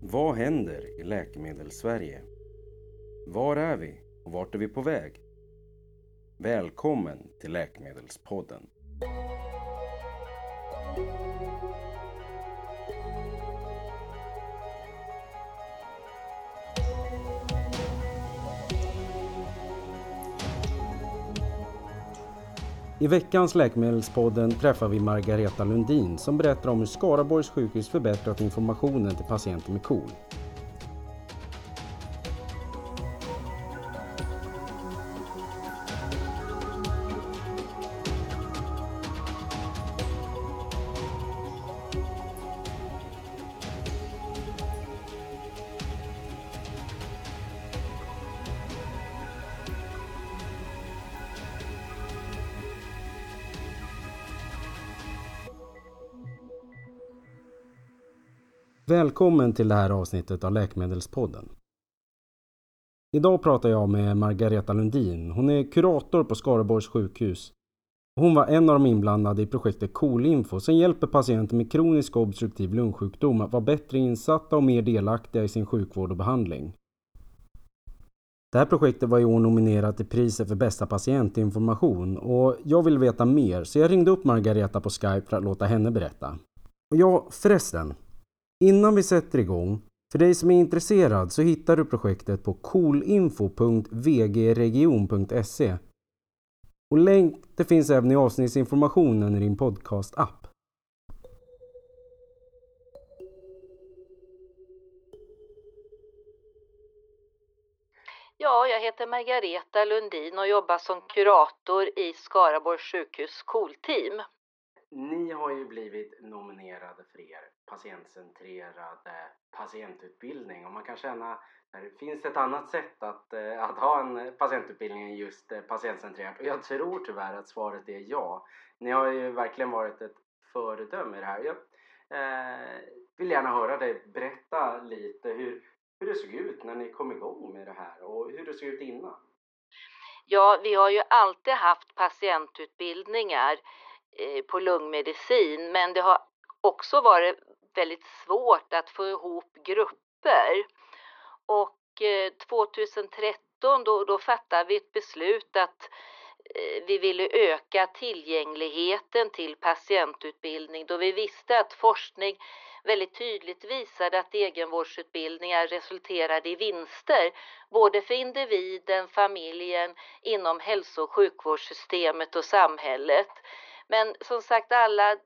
Vad händer i Läkemedelssverige? Var är vi och vart är vi på väg? Välkommen till Läkemedelspodden. I veckans Läkemedelspodden träffar vi Margareta Lundin som berättar om hur Skaraborgs sjukhus förbättrat informationen till patienter med KOL. Välkommen till det här avsnittet av Läkemedelspodden. Idag pratar jag med Margareta Lundin. Hon är kurator på Skaraborgs sjukhus. Hon var en av de inblandade i projektet KOLINFO som hjälper patienter med kronisk obstruktiv lungsjukdom att vara bättre insatta och mer delaktiga i sin sjukvård och behandling. Det här projektet var i år nominerat till priset för bästa patientinformation och jag vill veta mer så jag ringde upp Margareta på Skype för att låta henne berätta. Och ja, förresten. Innan vi sätter igång, för dig som är intresserad så hittar du projektet på coolinfo.vgregion.se och länk det finns även i avsnittsinformationen i din podcast-app. Ja, jag heter Margareta Lundin och jobbar som kurator i Skaraborgs sjukhus skolteam. Ni har ju blivit nominerade för er patientcentrerade patientutbildning och man kan känna att det finns ett annat sätt att, eh, att ha en patientutbildning än just patientcentrerad. patientcentrerat och jag tror tyvärr att svaret är ja. Ni har ju verkligen varit ett föredöme i det här. Jag eh, vill gärna höra dig berätta lite hur, hur det såg ut när ni kom igång med det här och hur det såg ut innan. Ja, vi har ju alltid haft patientutbildningar på lungmedicin men det har också varit väldigt svårt att få ihop grupper. Och eh, 2013 då, då fattade vi ett beslut att eh, vi ville öka tillgängligheten till patientutbildning då vi visste att forskning väldigt tydligt visade att egenvårdsutbildningar resulterade i vinster både för individen, familjen, inom hälso och sjukvårdssystemet och samhället. Men som sagt, alla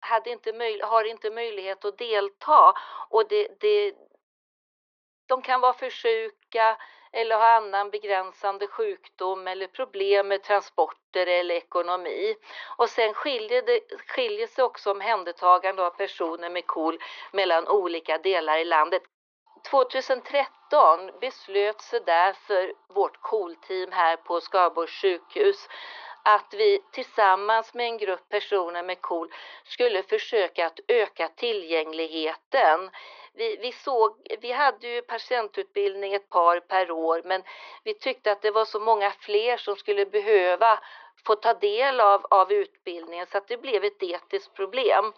hade inte möj, har inte möjlighet att delta och det, det, de kan vara för sjuka eller ha annan begränsande sjukdom eller problem med transporter eller ekonomi. Och sen skiljer, det, skiljer sig också omhändertagande av personer med KOL mellan olika delar i landet. 2013 beslöt sig därför vårt KOL-team här på Skaraborgs sjukhus att vi tillsammans med en grupp personer med KOL skulle försöka att öka tillgängligheten. Vi, vi, såg, vi hade ju patientutbildning ett par per år men vi tyckte att det var så många fler som skulle behöva få ta del av, av utbildningen så att det blev ett etiskt problem.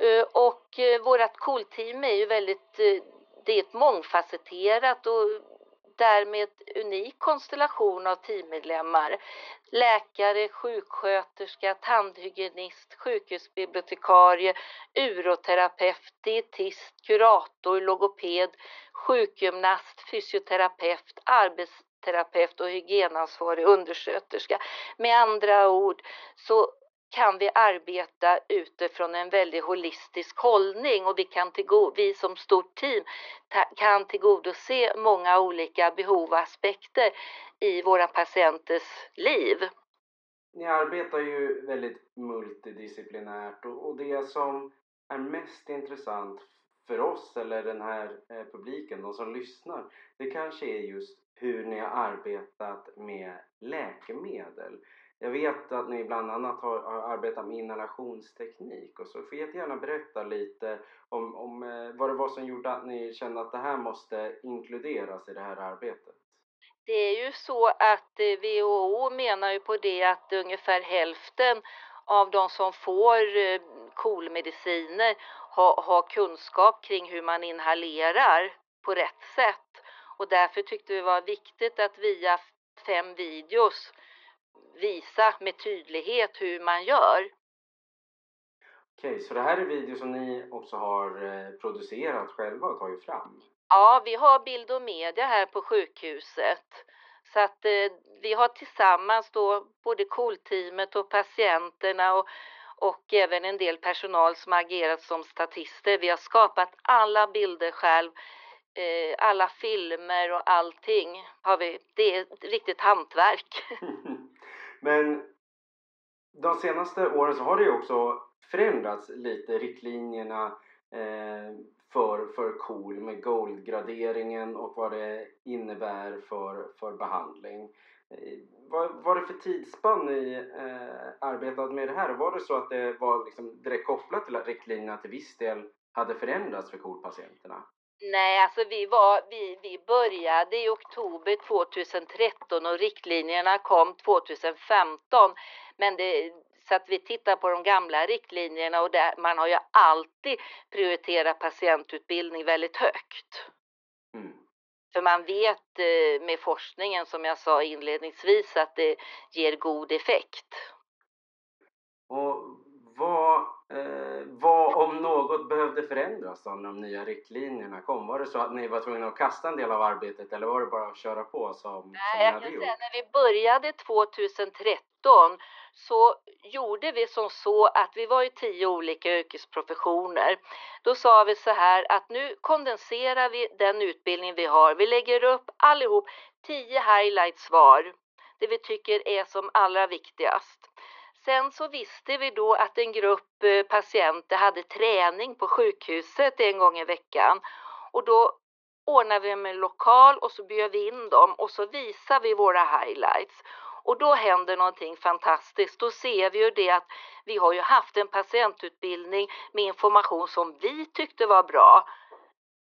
Eh, och eh, vårt KOL-team är ju väldigt, eh, det är ett mångfacetterat och därmed unik konstellation av teammedlemmar. Läkare, sjuksköterska, tandhygienist, sjukhusbibliotekarie, uroterapeut, dietist, kurator, logoped, sjukgymnast, fysioterapeut, arbetsterapeut och hygienansvarig undersköterska. Med andra ord så kan vi arbeta utifrån en väldigt holistisk hållning och vi, kan vi som stort team kan tillgodose många olika behov och aspekter i våra patienters liv. Ni arbetar ju väldigt multidisciplinärt och det som är mest intressant för oss eller den här eh, publiken, de som lyssnar, det kanske är just hur ni har arbetat med läkemedel jag vet att ni bland annat har, har arbetat med inhalationsteknik och så får jättegärna berätta lite om, om eh, vad det var som gjorde att ni kände att det här måste inkluderas i det här arbetet. Det är ju så att eh, WHO menar ju på det att ungefär hälften av de som får eh, KOL-mediciner har, har kunskap kring hur man inhalerar på rätt sätt. Och därför tyckte vi det var viktigt att via fem videos visa med tydlighet hur man gör. Okej, så det här är videos som ni också har eh, producerat själva och tagit fram? Ja, vi har bild och media här på sjukhuset. Så att eh, vi har tillsammans då både KOL-teamet och patienterna och, och även en del personal som agerat som statister. Vi har skapat alla bilder själv, eh, alla filmer och allting. Har vi. Det är ett riktigt hantverk. Men de senaste åren så har det ju också förändrats lite riktlinjerna eh, för, för KOL med GOLD-graderingen och vad det innebär för, för behandling. Eh, vad var det för tidsspann ni eh, arbetade med det här? Var det så att det var liksom direkt kopplat till att riktlinjerna till viss del hade förändrats för KOL-patienterna? Nej, alltså vi, var, vi, vi började i oktober 2013 och riktlinjerna kom 2015. Men det, så att vi tittar på de gamla riktlinjerna och där, man har ju alltid prioriterat patientutbildning väldigt högt. Mm. För man vet eh, med forskningen som jag sa inledningsvis att det ger god effekt. Och vad, eh, vad om något behövde förändras när de nya riktlinjerna kom? Var det så att ni var tvungna att kasta en del av arbetet eller var det bara att köra på som, Nej, som ni hade gjort? Säga, när vi började 2013 så gjorde vi som så att vi var i tio olika yrkesprofessioner. Då sa vi så här att nu kondenserar vi den utbildning vi har. Vi lägger upp allihop tio highlights var, det vi tycker är som allra viktigast. Sen så visste vi då att en grupp eh, patienter hade träning på sjukhuset en gång i veckan och då ordnar vi med en lokal och så bjöd vi in dem och så visar vi våra highlights. Och då händer någonting fantastiskt. Då ser vi ju det att vi har ju haft en patientutbildning med information som vi tyckte var bra.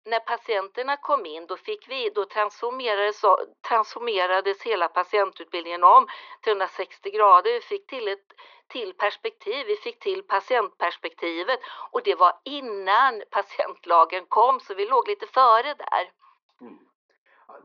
När patienterna kom in då, fick vi, då transformerades, transformerades hela patientutbildningen om 360 grader. Vi fick till ett till perspektiv, vi fick till patientperspektivet och det var innan patientlagen kom så vi låg lite före där. Mm.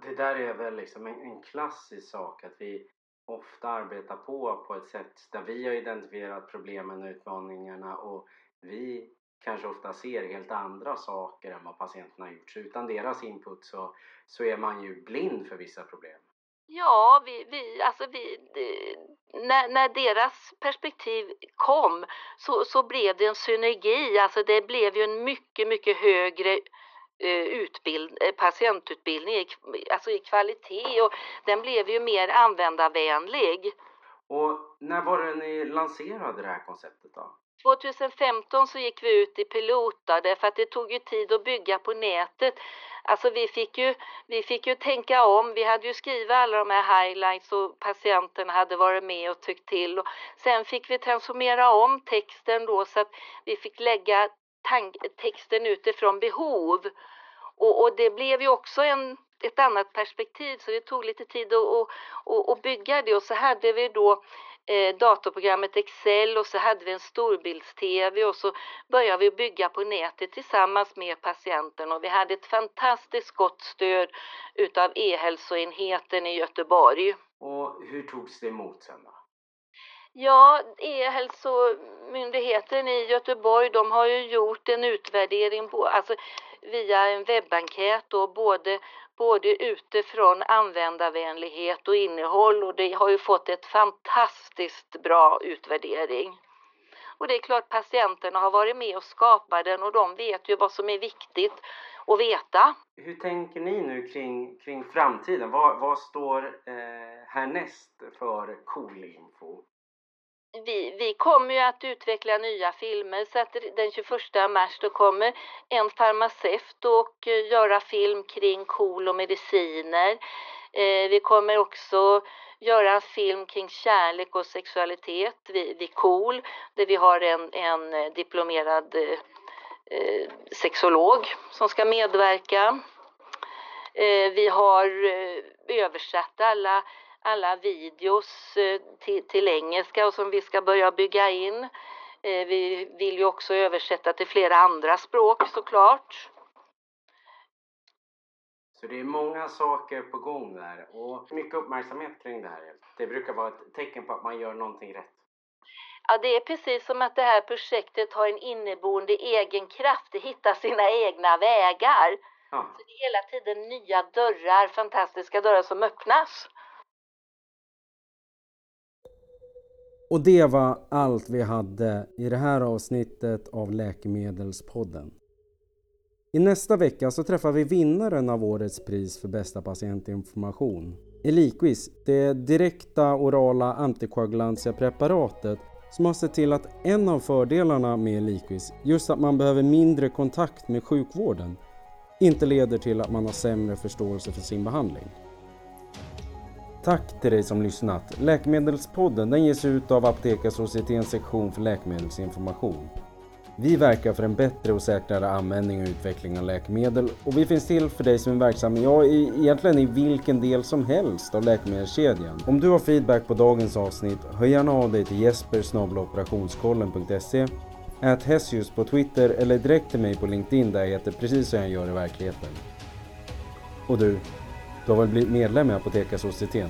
Det där är väl liksom en, en klassisk sak att vi ofta arbetar på på ett sätt där vi har identifierat problemen och utmaningarna och vi kanske ofta ser helt andra saker än vad patienterna har gjort. Så utan deras input så, så är man ju blind för vissa problem. Ja, vi, vi, alltså vi, när, när deras perspektiv kom så, så blev det en synergi, alltså det blev ju en mycket, mycket högre eh, utbild, eh, patientutbildning i, alltså i kvalitet och den blev ju mer användarvänlig. Och när var det ni lanserade det här konceptet då? 2015 så gick vi ut i pilot för att det tog ju tid att bygga på nätet. Alltså vi fick ju, vi fick ju tänka om. Vi hade ju skrivit alla de här highlights och patienten hade varit med och tyckt till. Och sen fick vi transformera om texten då så att vi fick lägga texten utifrån behov. Och, och, det blev ju också en, ett annat perspektiv så det tog lite tid att, att, att bygga det och så hade vi då eh, datorprogrammet Excel och så hade vi en storbilds-TV och så började vi bygga på nätet tillsammans med patienten och vi hade ett fantastiskt gott stöd utav e-hälsoenheten i Göteborg. Och hur togs det emot sen då? Ja, E-hälsomyndigheten i Göteborg de har ju gjort en utvärdering på, alltså via en webbenkät och både, både utifrån användarvänlighet och innehåll och det har ju fått ett fantastiskt bra utvärdering. Och det är klart patienterna har varit med och skapat den och de vet ju vad som är viktigt att veta. Hur tänker ni nu kring, kring framtiden? Vad, vad står eh, härnäst för Cool-info? Vi, vi kommer ju att utveckla nya filmer så att den 21 mars då kommer en farmaceut och eh, göra film kring KOL och mediciner. Eh, vi kommer också göra en film kring kärlek och sexualitet vid, vid KOL där vi har en, en eh, diplomerad eh, eh, sexolog som ska medverka. Eh, vi har översatt alla, alla videos eh, till, till engelska och som vi ska börja bygga in. Eh, vi vill ju också översätta till flera andra språk såklart. Så det är många saker på gång där och mycket uppmärksamhet kring det här. Det brukar vara ett tecken på att man gör någonting rätt. Ja, det är precis som att det här projektet har en inneboende egen kraft. Det hittar sina egna vägar. Ja. Så det är hela tiden nya dörrar, fantastiska dörrar som öppnas. Och det var allt vi hade i det här avsnittet av Läkemedelspodden. I nästa vecka så träffar vi vinnaren av årets pris för bästa patientinformation. Eliquis, det direkta orala antikoagulantia-preparatet som har sett till att en av fördelarna med Eliquis, just att man behöver mindre kontakt med sjukvården, inte leder till att man har sämre förståelse för sin behandling. Tack till dig som lyssnat. Läkemedelspodden den ges ut av Apotekarsocietetens sektion för läkemedelsinformation. Vi verkar för en bättre och säkrare användning och utveckling av läkemedel och vi finns till för dig som är verksam, ja i, egentligen i vilken del som helst av läkemedelskedjan. Om du har feedback på dagens avsnitt, hör gärna av dig till jesper Ät Hessius på Twitter eller direkt till mig på LinkedIn där jag heter precis som jag gör i verkligheten. Och du, du har väl blivit medlem i Apotekarsocieteten?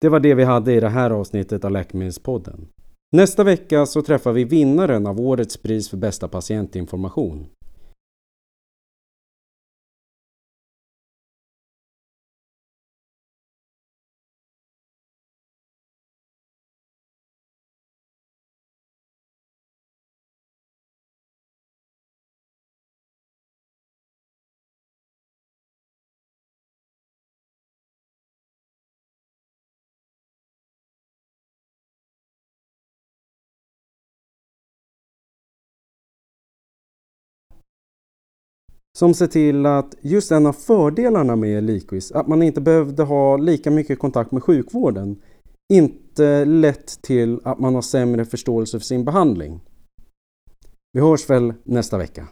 Det var det vi hade i det här avsnittet av Läkemedelspodden. Nästa vecka så träffar vi vinnaren av årets pris för bästa patientinformation. Som ser till att just en av fördelarna med Liquis, att man inte behövde ha lika mycket kontakt med sjukvården, inte lett till att man har sämre förståelse för sin behandling. Vi hörs väl nästa vecka.